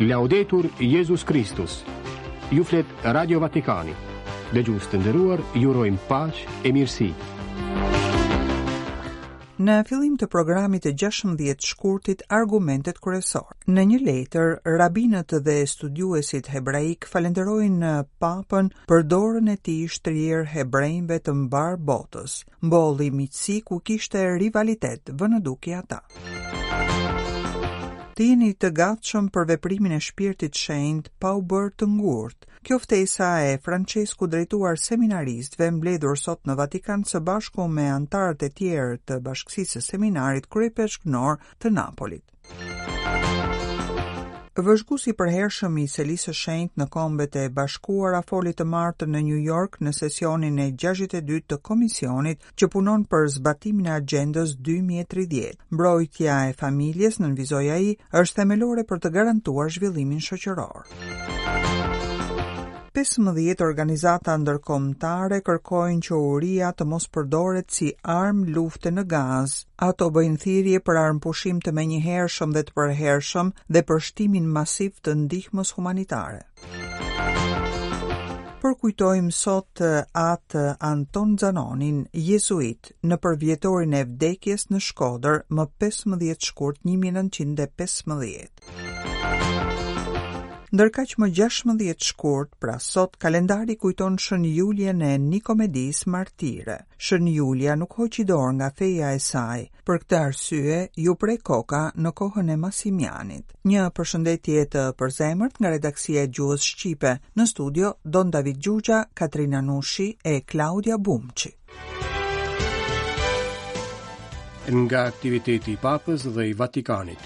Laudetur Jezus Kristus Ju flet Radio Vatikani Dëgjues të nderuar, ju urojmë paqe e mirësi Në fillim të programit të 16 shkurtit argumentet kryesore. Në një letër, rabinët dhe studiuesit hebraikë falënderojnë papën për dorën e tij shtrirë hebrenjve të mbarë botës, Mbolli miqësi ku kishte rivalitet, vënë në dukje ata. Të jeni të gatshëm për veprimin e Shpirtit Shenjtë pa u bërë të ngurtë. Kjo ftesa e Françeskut drejtuar seminaristëve mbledhur sot në Vatikan së bashku me anëtarët e tjerë të Bashkësisë së Seminarit kryeipeshkvnor të Napolit. Vëzhguesi i përhershëm i Selisë së Shenjtë në Kombet e Bashkuara foli të martën në New York në sesionin e 62 të komisionit që punon për zbatimin e agjendës 2030. Mbrojtja e familjes, nënvizoi ai, është themelore për të garantuar zhvillimin shoqëror. 15 organizata ndërkombëtare kërkojnë që uria të mos përdoret si armë lufte në Gaza. Ato bëjnë thirrje për armëpushim të menjëhershëm dhe të përhershëm dhe për shtimin masiv të ndihmës humanitare. Përkujtojmë sot atë Anton Xanonin, jezuit, në përvjetorin e vdekjes në Shkodër më 15 shkurt 1915. Ndërkaq më 16 shkurt, pra sot, kalendari kujton Shën Julian e Nikomedisë martire. Shën Julia nuk hoqi dorë nga feja e saj, për këtë arsye iu pre koka në kohën e Masimianit. Një përshëndetje të përzemërt nga redaksia e Gjuhës Shqipe, në studio Don David Xhuxha, Katrina Nushi e Klaudia Bumçi. Nga aktiviteti i Papës dhe i Vatikanit.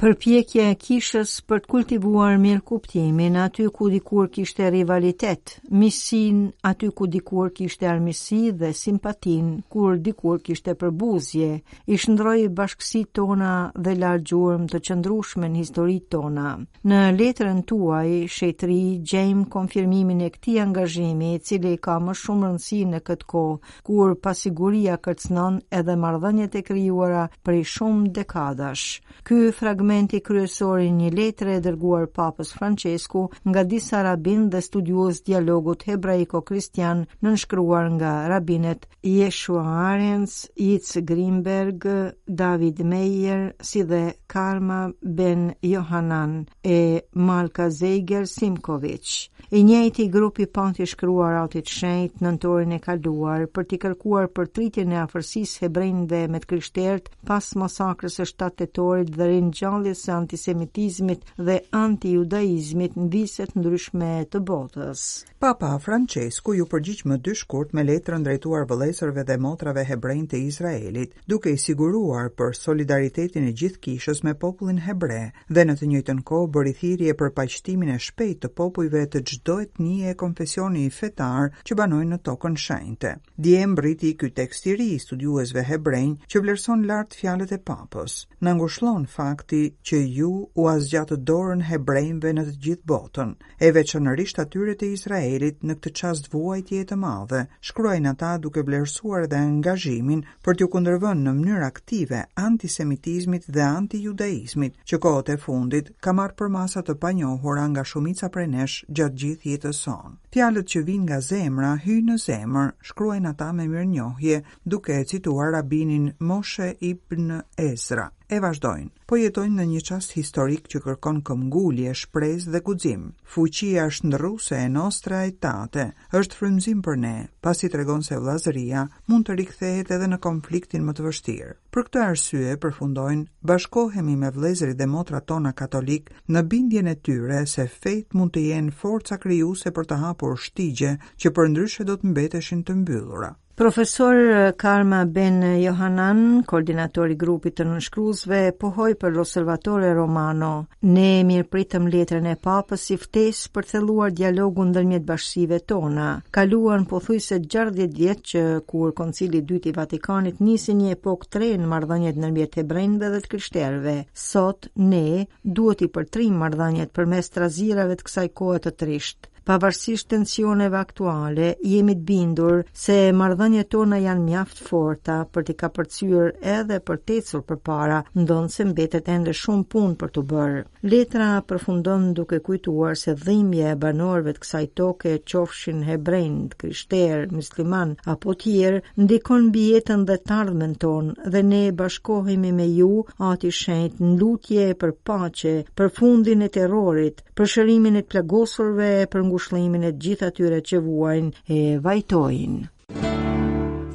Përpjekja e kishës për të kultivuar mirëkuptimin aty ku dikur kishte rivalitet, miqësinë aty ku dikur kishte armiqësi dhe simpatinë, kur dikur kishte përbuzje, i shndërroi bashkësitë tona dhe la gjurmë të qëndrueshme në historitë tona. Në letrën tuaj, Shenjtëri, gjejmë konfirmimin e këtij angazhimi, i cili ka më shumë rëndësi në këtë kohë, kur pasiguria kërcënon edhe marrëdhëniet e krijuara prej shumë dekadash. Ky fragmenti kryesor i një letre e dërguar Papës Françesku nga disa rabinë dhe studiues të dialogut hebraiko-kristian nënshkruar nga rabinët Jehoschua Ahrens, Yitz Greenberg, David Meyer, si dhe Karma Ben Johanan e Malka Zeiger Simkovich. I njëjti grup i pati shkruar Atit të Shenjtë nëntorin e kaluar për t'i kërkuar përtritjen e afërsisë hebrenjve me të krishterët pas masakrës së 7 tetorit dhe ringjalljes së antisemitizmit dhe antijudaizmit në vise të ndryshme të botës. Papa Françesku iu përgjigj më dy shkurt me letrën drejtuar vëllezërve dhe motrave hebrenj të Izraelit, duke i siguruar për solidaritetin e gjithë kishës me popullin hebre dhe në të njëjtën kohë bëri thirrje për paqtimin e shpejtë të popujve të çdo etnie e konfesioni fetar që banojnë në Tokën Shenjte. Dje mbërriti ky tekst i ri i studiuesve hebrenj që vlerëson lart fjalët e papës. Na ngushëllon fakti që ju ua zgjatët dorën hebrejve në të gjithë botën. e veçanërisht atyre të Izraelit në këtë çast vuajtjeje të madhe, shkruajnë ata duke vlerësuar edhe angazhimin për t'u kundërvënë në mënyrë aktive antisemitizmit dhe antijudaizmit, që kohët e fundit ka marrë përmasa të panjohura nga shumica prej nesh gjatë gjithë jetës sonë. Fjalët që vijnë nga zemra hyjnë në zemër, shkruajnë ata me mirënjohje, duke e cituar rabinin Moshe ibn Ezra. E vazhdojnë. Po jetojmë në një çast historik që kërkon këmbëngulje, shpresë dhe guxim. Fuqia shndërruese e Nostra Aetate është frymëzim për ne, pasi tregon se vëllazëria mund të rikthehet edhe në konfliktin më të vështirë. Për këtë arsye, përfundojnë, bashkohemi me vëllezërit dhe motrat tona katolikë në bindjen e tyre se fetë mund të jenë forca krijuese për të hapur shtigje që përndryshe do të mbeteshin të mbyllura. Profesor Karma Ben Johanan, koordinator i grupit të nënshkruesve, pohoi për Osservatore Romano. Ne mirëpritëm letrën e Papës si ftesë për të thelluar dialogun ndërmjet bashkësive tona. Kaluan pothuajse 60 vjet që kur Koncili i Dytë i Vatikanit nisi një epokë të re në marrëdhëniet ndërmjet hebrenjve dhe të krishterëve. Sot ne duhet t'i përtërijmë marrëdhëniet përmes trazirave të kësaj kohe të trishtë. Pavarësisht tensioneve aktuale, jemi të bindur se marrëdhëniet tona janë mjaft forta për t'i kapërcyer edhe për të ecur përpara, ndonëse mbetet ende shumë punë për t'u bërë. Letra përfundon duke kujtuar se dhimbja e banorëve të kësaj toke, qofshin hebrenj, të krishterë, myslimanë apo të tjerë, ndikon mbi jetën dhe të ardhmen tonë dhe ne bashkohemi me ju, Ati Shenjtë, në lutje për paqe, për fundin e terrorit, për shërimin e të plagosurve e për ngushëllimin e gjithë atyre që vuajnë e vajtojnë.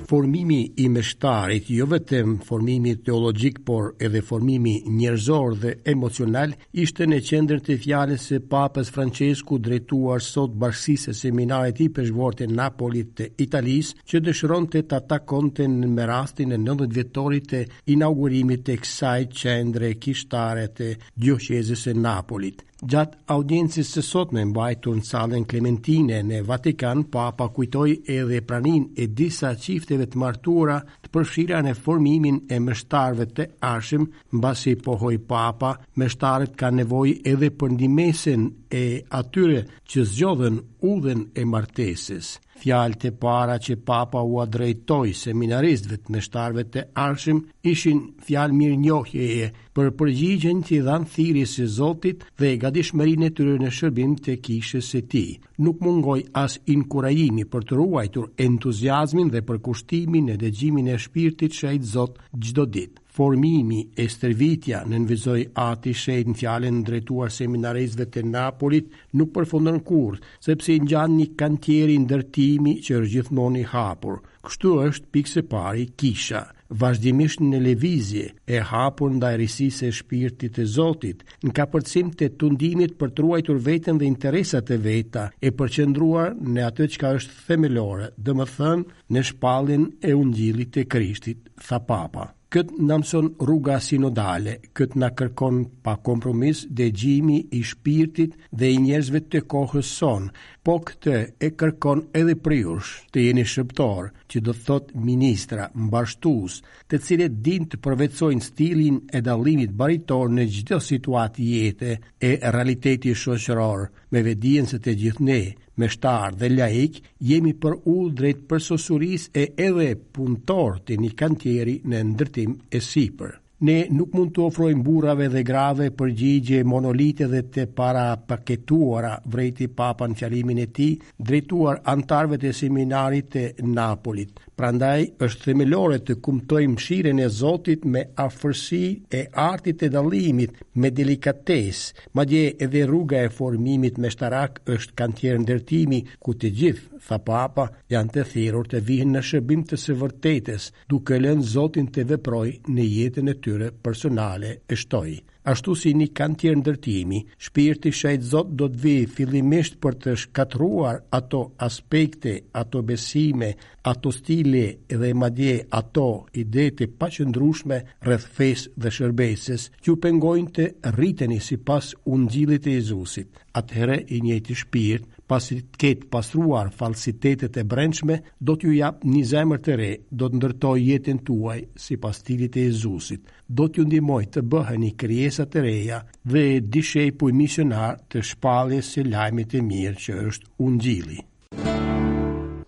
Formimi i meshtarit, jo vetëm formimi teologjik, por edhe formimi njerëzor dhe emocional, ishte në qendër të fjalës së Papës Françesku drejtuar sot bashkësisë së seminarit ipeshkvnor të Napolit të Italisë, që dëshironte ta takonte me rastin e 90 vjetorit të inaugurimit të kësaj qendre kishtare të Dioqezës së Napolit. Gjatë audiencës së sotme mbajtur në Sallën Klementine në Vatikan, Papa kujtoi edhe praninë e disa çifteve të martuara të përfshira në formimin e meshtarëve të ardhshëm, mbasi pohoi Papa, meshtarët kanë nevojë edhe për ndihmesën e atyre që zgjodhën udhën e martesës. Fjalët e para që Papa ua drejtoi seminaristëve të meshtarëve të ardhshëm ishin fjalë mirënjohjeje për përgjigjen që i dhanë thirrjes së Zotit dhe gatishmërinë e tyre në shërbim të kishës së tij. Nuk mungoi as inkurajimi për të ruajtur entuziazmin dhe përkushtimin në dëgjimin e Shpirtit Shenjt Zot çdo ditë. Formimi e stërvitja nënvizoi Ati i Shenjtë në fjalën drejtuar seminaristëve të Napolit nuk përfundon kurrë, sepse i ngjan një kantieri ndërtimi që është gjithmonë i hapur. Kështu është pikësëpari kisha. vazhdimisht në lëvizje, e hapur ndaj risisë së shpirtit të Zotit, në kapërcim të tundimit për të ruajtur veten dhe interesat e veta, e përqendruar në atë çka është themelore, domethënë në shpalljen e Ungjillit të Krishtit, tha Papa. Këtë na mëson rruga sinodale, këtë na kërkon pa kompromis dëgjimi i shpirtit dhe i njerëzve të kohës sonë. Po këtë e kërkon edhe prej jush, të jeni shërbëtorë, që do të thotë ministra, mbarështues, të cilët dinë të përvetësojnë stilin e dallimit baritor në çdo situatë jete e realiteti shoqëror, me vetëdijen se të gjithë ne, meshtarë dhe laikë, jemi për udhë drejt përsosurisë e edhe punëtorë të një kantieri në ndërtim e sipër. Ne nuk mund t'u ofrojmë burrave dhe grave përgjigje monolite dhe të parapaketuara, vërejti Papa në fjalimin e tij, drejtuar anëtarëve të seminarit të Napolit. Prandaj është themelore të kumtojmë mëshirën e Zotit me afërsi e artit të dallimit me delikatesë, madje edhe rruga e formimit meshtarak është kantier ndërtimi ku të gjithë, tha Papa, janë të thirrur të vihen në shërbim të së vërtetës, duke e lënë Zotin të veprojë në jetën e tyre personale e shtoi, Ashtu si në një kantier ndërtimi, Shpirti Shenjt Zot do të vijë fillimisht për të shkatërruar ato aspekte, ato besime, ato stile dhe madje ato ide të paqëndrueshme rreth fesë dhe shërbesës, që ju pengojnë të rriteni sipas ungjillit të Jezusit. atëherë i njëjti shpirt, pasi të ketë pastruar falsitetet e brendshme, do t'ju japë një zemër të re, do të ndërtojë jetën tuaj sipas stilit të Jezusit, do t'ju ndihmojë të bëheni krijesa të reja dhe dishepuj misionarë të shpalljes së lajmit të mirë që është Ungjilli.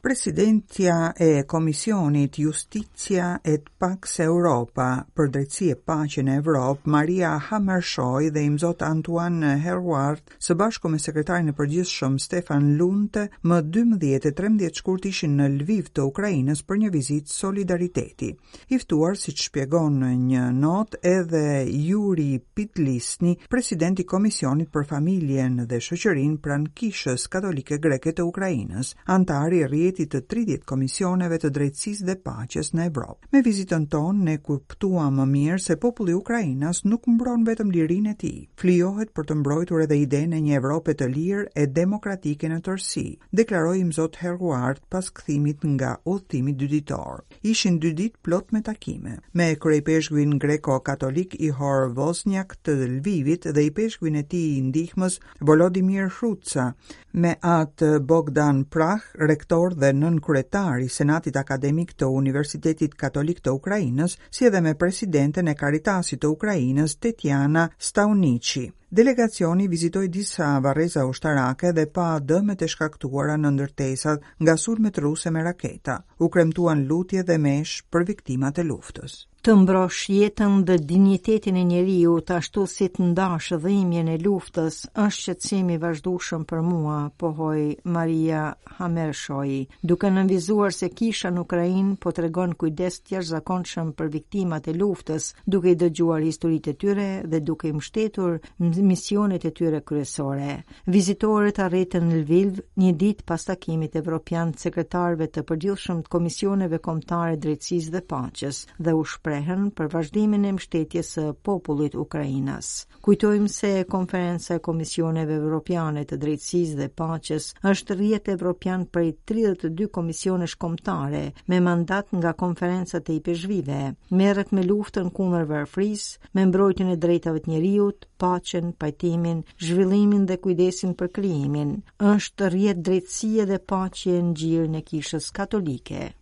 Presidentja e Komisionit Justitia et Pax Europa për Drejtësi e Paqe në Evropë, Maria Hammershøy dhe imzot Antoine Hérouard, së bashku me sekretarin e përgjithshëm Stefan Lunte, më 12 e 13 shkurt ishin në Lviv të Ukrainës për një vizitë solidariteti. I ftuar, siç shpjegon në një notë edhe Juri Pidlisni, presidenti i Komisionit për Familjen dhe Shoqërinë pranë Kishës Katolike Greke të Ukrainës, anëtar i rrjetit të 30 komisioneve të drejtësisë dhe paqes në Evropë. Me vizitën tonë ne kuptuam më mirë se populli ukrainas nuk mbron vetëm lirinë e tij, flijohet për të mbrojtur edhe idenë e një Evrope të lirë e demokratike në tërësi, deklaroi imzot Hérouard pas kthimit nga udhëtimi dyditor. Ishin dy ditë plot me takime, me kryeipeshkvin greko-katolik Ihor Vozniak të Lvivit dhe ipeshkvin e tij ndihmës Volodimir Hrutsa, me atë Bogdan Prah, rektor dhe nënkryetar i Senatit Akademik të Universitetit Katolik të Ukrainës, si edhe me presidenten e Karitasit të Ukrainës, Tetiana Stawnychy. Delegacioni vizitoi disa varreza ushtarake dhe pa dëmet e shkaktuara në ndërtesat nga sulmet ruse me raketa. U kremtuan lutje dhe meshë për viktimat e luftës. Të mbrosh jetën dhe dinjitetin e njeriut, ashtu si të ndash dhimbjen e luftës, është shqetësim i vazhdueshëm për mua, pohoi Maria Hammershøy, duke nënvizuar se kisha në Ukrainë po tregon kujdes të jashtëzakonshëm për viktimat e luftës, duke i dëgjuar historitë e tyre dhe duke i mbështetur misionet e tyre kryesore. Vizitorët arritën në Lviv një ditë pas takimit evropian të sekretarëve të përgjithshëm të Komisioneve Kombëtare Drejtësisë dhe Paqes dhe u shprehën për vazhdimin e mbështetjes së popullit ukrainas. Kujtojmë se Konferenca e Komisioneve Evropiane të Drejtësisë dhe Paqes është rrjet evropian prej 32 komisionesh kombëtare me mandat nga Konferencat e Ipeshkvijve. Merret me luftën kundër varfërisë, me mbrojtjen e drejtave të njeriut, paqen, pajtimin, zhvillimin dhe kujdesin për krijimin. Është rrjet drejtësie dhe paqe në gjirin e Kishës Katolike.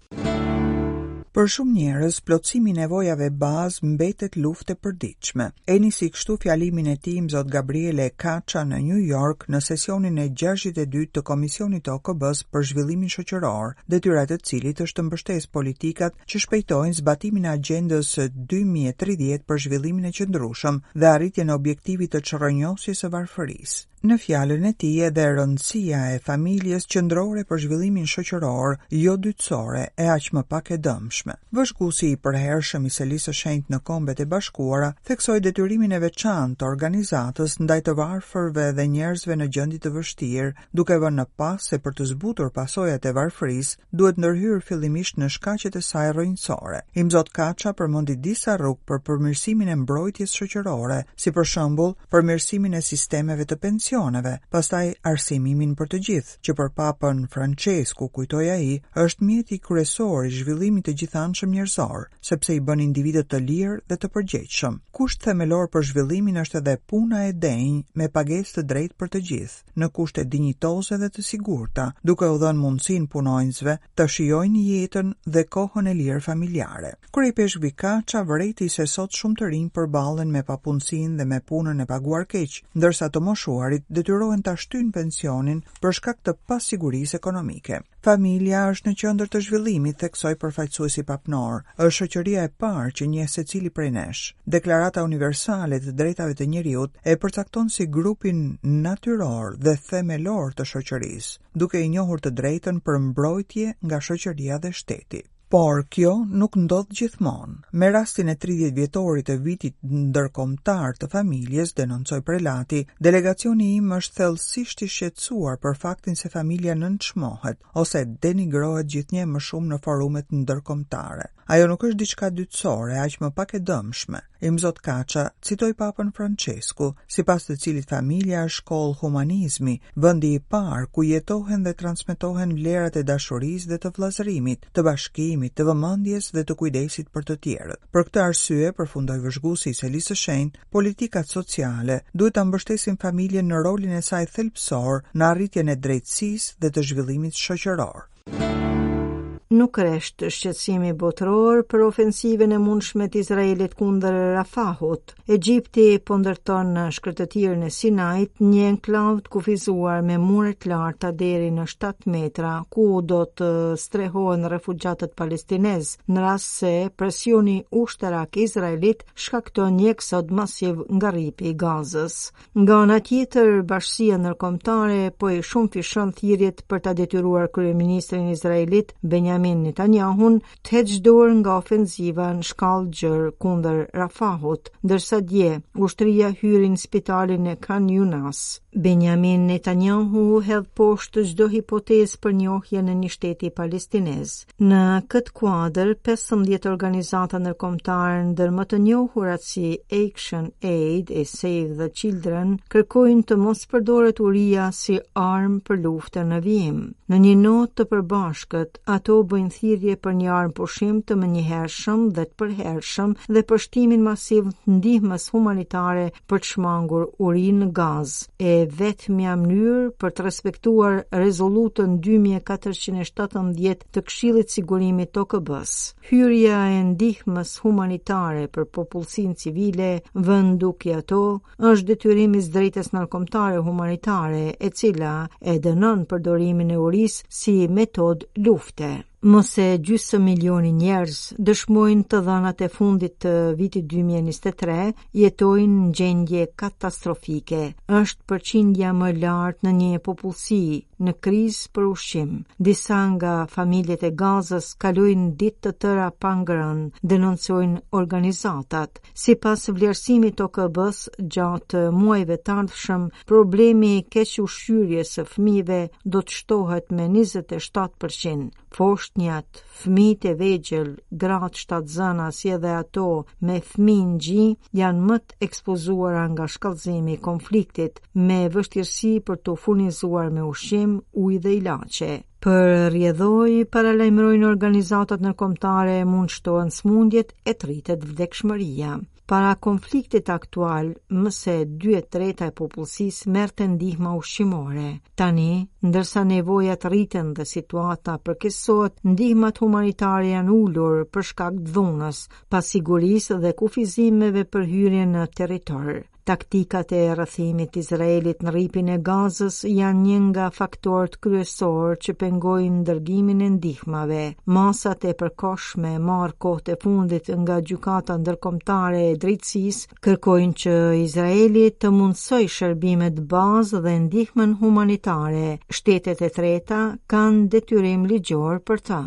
Për shumë njerëz, plotësimi i nevojave bazë mbetet luftë e përditshme. E nisi kështu fjalimin e tij imzot Gabriele Caccia në New York në sesionin e 62 të Komisionit të OKB-së për Zhvillimin Shoqëror, detyra e të cilit është të mbështesë politikat që shpejtojnë zbatimin e agjendës 2030 për zhvillimin e qëndrueshëm dhe arritjen e objektivit të çrrënjosjes së varfërisë. Në fjalën e tij edhe rëndësia e familjes qëndrore për zhvillimin shoqëror, jo dytësore e aq më pak e dëmshme. Vëzhguesi i përhershëm i Selisë së Shenjtë në Kombet e Bashkuara theksoi detyrimin e veçantë të organizatës ndaj të varfërve dhe njerëzve në gjendje të vështirë, duke vënë në pah se për të zbutur pasojat e varfërisë, duhet ndërhyrë fillimisht në shkaqet e saj rrënjësore. Imzot Kaça përmendi disa rrugë për përmirësimin e mbrojtjes shoqërore, si për shembull, përmirësimin e sistemeve të pensioneve, pastaj arsimimin për të gjithë, që për Papën Françesku, kujtoi ai, është mjeti kryesor i zhvillimit të gjithanshëm njerëzor, sepse i bën individët të lirë dhe të përgjegjshëm. Kusht themelor për zhvillimin është edhe puna e denjë me pagesë të drejtë për të gjithë. në kushte dinjitoze dhe të sigurta, duke u dhënë mundësinë punonjësve të shijojnë jetën dhe kohën e lirë familjare. Kryeipeshkvi Kaça vërejti se sot shumë të rinj përballen me papunësinë dhe me punën e paguar keq, ndërsa të moshuarit detyrohen ta shtyjnë pensionin për shkak të pasigurisë ekonomike. Familja është në qendër të zhvillimit, theksoi përfaqësuesi papnor. Është shoqëria e parë që njeh secili prej nesh. Deklarata Universale e të Drejtave të Njeriut e përcakton si grupin natyror dhe themelor të shoqërisë, duke i njohur të drejtën për mbrojtje nga shoqëria dhe shteti. Por kjo nuk ndodh gjithmonë. Me rastin e 30 vjetorit të vitit ndërkombëtar të familjes, denoncoi prelati, delegacioni im është thellësisht i shqetësuar për faktin se familja nënçmohet ose denigrohet gjithnjë më shumë në forumet ndërkombëtare. Ajo nuk është diçka dytësore, aq më pak e dëmshme. Imzot Kaça citoi Papën Françesku, sipas të cilit familja është shkollë humanizmi, vendi i parë ku jetohen dhe transmetohen vlerat e dashurisë dhe të vëllazërimit, të bashkimit, të vëmendjes dhe të kujdesit për të tjerët. Për këtë arsye, përfundoi vëzhguesi i Selisë së Shenjtë, politikat sociale duhet ta mbështesin familjen në rolin e saj thelbësor në arritjen e drejtësisë dhe të zhvillimit shoqëror. Nuk rresht shqetësimi botëror për ofensivën e mundshme të Izraelit kundër Rafahut. Egjipti po ndërton në shkretëtirën e Sinait një enklavë të kufizuar me mure të larta deri në 7 metra, ku do të strehohen refugjatët palestinezë, në rast se presioni ushtarak izraelit shkakton një eksod masiv nga rripi i Gazës. Nga ana tjetër, bashkësia ndërkombëtare po i shumëfishon thirrjet për ta detyruar kryeministrin izraelit Benjamin Netanyahu të heqë dorë nga ofenziva në shkallë të gjerë kundër Rafahut, ndërsa dje ushtria hyri në spitalin e Khan Yunas. Benjamin Netanyahu hedh poshtë çdo hipotezë për njohjen e një shteti palestinez. Në këtë kuadër, 15 organizata ndërkombëtare ndër më të njohurat si Action Aid e Save the Children kërkojnë të mos përdoret uria si armë për luftën në vijim. Në një notë të përbashkët, ato bëjnë thirrje për një armëpushim të menjëhershëm dhe të përhershëm dhe për shtimin masiv të ndihmës humanitare për të shmangur urinë në Gazë, e vetëmja mënyrë për të respektuar rezolutën 2417 të Këshillit të Sigurimit të OKB-së. Hyrja e ndihmës humanitare për popullsinë civile, vënë në dukje ato, është detyrim i së drejtës ndërkombëtare humanitare, e cila e dënon përdorimin e urisë si metodë lufte. Më se gjysmë milioni njerëz dëshmojnë të dhënat e fundit të vitit 2023, jetojnë në gjendje katastrofike. Është përqindja më e lartë në një popullsi në krizë për ushqim. Disa nga familjet e Gazës kalojnë ditë të tëra pa ngrënë, denoncojnë organizatat. Sipas vlerësimit të OKB-së, gjatë muajve të ardhshëm, problemi i kequshqyrjes së fëmijëve do të shtohet me 27%. Foshnjat, fëmijët e vegjël, gratë shtatzëna si edhe ato me fëmijë në gji janë më të ekspozuara nga shkallëzimi i konfliktit, me vështirësi për t'u furnizuar me ushqim, ujë dhe ilaçe. Për rrjedhojë, paralajmërojnë organizatat ndërkombëtare, mund të shtohen sëmundjet e të rritet vdekshmëria. Para konfliktit aktual, më se dy të tretat e popullsisë merrte ndihma ushqimore. Tani, ndërsa nevojat rriten dhe situata përkeqësohet, ndihmat humanitare janë ulur për shkak të dhunës, pasigurisë dhe kufizimeve për hyrje në territor. Taktikat e rrethimit të Izraelit në rripin e Gazës janë një nga faktorët kryesorë që pengojnë dërgimin e ndihmave. Masat e përkohshme marrë kohët e fundit nga Gjykata Ndërkombëtare e Drejtësisë kërkojnë që Izraeli të mundësojë shërbimet bazë dhe ndihmën humanitare. Shtetet e treta kanë detyrim ligjor për t'a.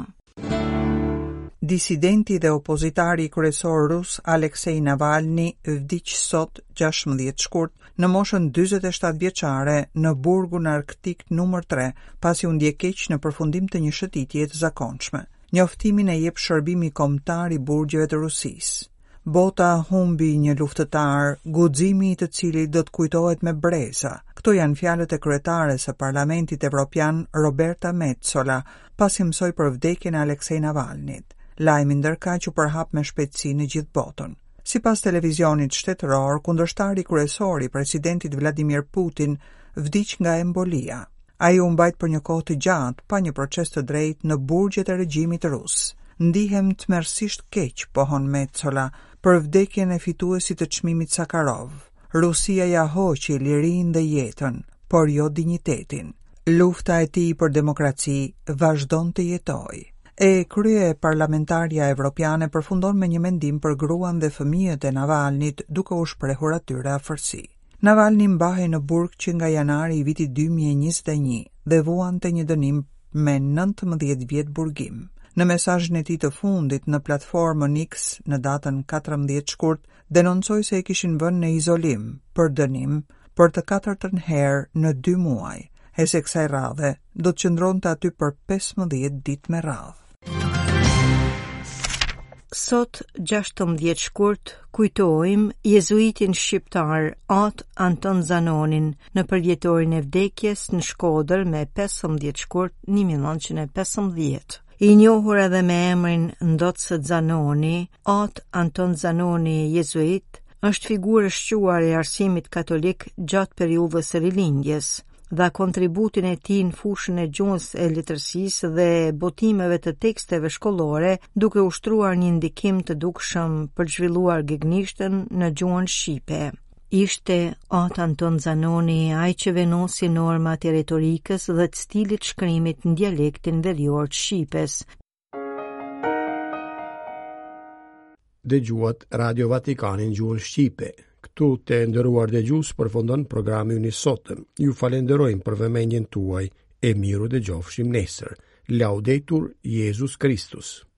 Disidenti dhe opozitari kryesor rus Alexei Navalny vdiq sot, gjashtëmbëdhjetë shkurt, në moshën dyzet e shtatë vjeçare në burgun arktik numër tre, pasi u ndje keq në përfundim të një shëtitjeje të zakonshme. Njoftimin e jep Shërbimi Kombëtar i Burgjeve të Rusisë. Bota humbi një luftëtar, guximi i të cilit do të kujtohet me breza. Këto janë fjalët e kryetares së Parlamentit Evropian, Roberta Metsola, pasi mësoi për vdekjen e Alexei Navalnit. Lajmi ndërkaq u përhap me shpejtësi në gjithë botën. Sipas televizionit shtetëror, kundërshtari kryesor i presidentit Vladimir Putin vdiq nga embolia. Ai u mbajt për një kohë të gjatë pa një proces të drejtë në burgjet e regjimit rus. Ndihem tmerrësisht keq, pohon Metsola, për vdekjen e fituesit të çmimit Sakharov. Rusia ia hoqi lirinë dhe jetën, por jo dinjitetin. Lufta e tij për demokraci vazhdon të jetojë. E kryeparlamentarja evropiane përfundon me një mendim për gruan dhe fëmijët e Navalnit duke u shprehur atyre afërsi. Navalny mbahej në burg që nga janari i vitit dy mijë e njëzet e një dhe vuante një dënim me nëntëmbëdhjetë vjet burgim. Në mesazhin e tij të fundit në platformën X në datën katërmbëdhjetë shkurt, denoncoi se e kishin vënë në izolim për dënim për të katërtën herë në dy muaj, e se kësaj radhe do të qëndronte aty për 15 ditë me radhë. Sot, 16 shkurt, kujtojmë jezuitin shqiptar At Anton Zanonin në përvjetorin e vdekjes në Shkodër me 15 shkurt 1915. I njohur edhe me emrin Ndoc Zanoni, At Anton Zanoni jezuit, është figurë e shquar e arsimit katolik gjatë periudhës së Rilindjes, dha kontributin e tij në fushën e gjuhës e letërsisë dhe botimeve të teksteve shkollore, duke ushtruar një ndikim të dukshëm për të zhvilluar gegnishtën në gjuhën shqipe. Ishte At Anton Zanoni ai që vendosi normat e retorikës dhe të stilit të shkrimit në dialektin verior të shqipes, Dëgjuat Radio Vatikanin në gjuhën shqipe. Këtu të nderuar dëgjues përfundon programi ynë i sotëm. Ju falenderojmë për vëmendjen tuaj e mirudëgjofshim nesër. Laudetur Jezus Kristus.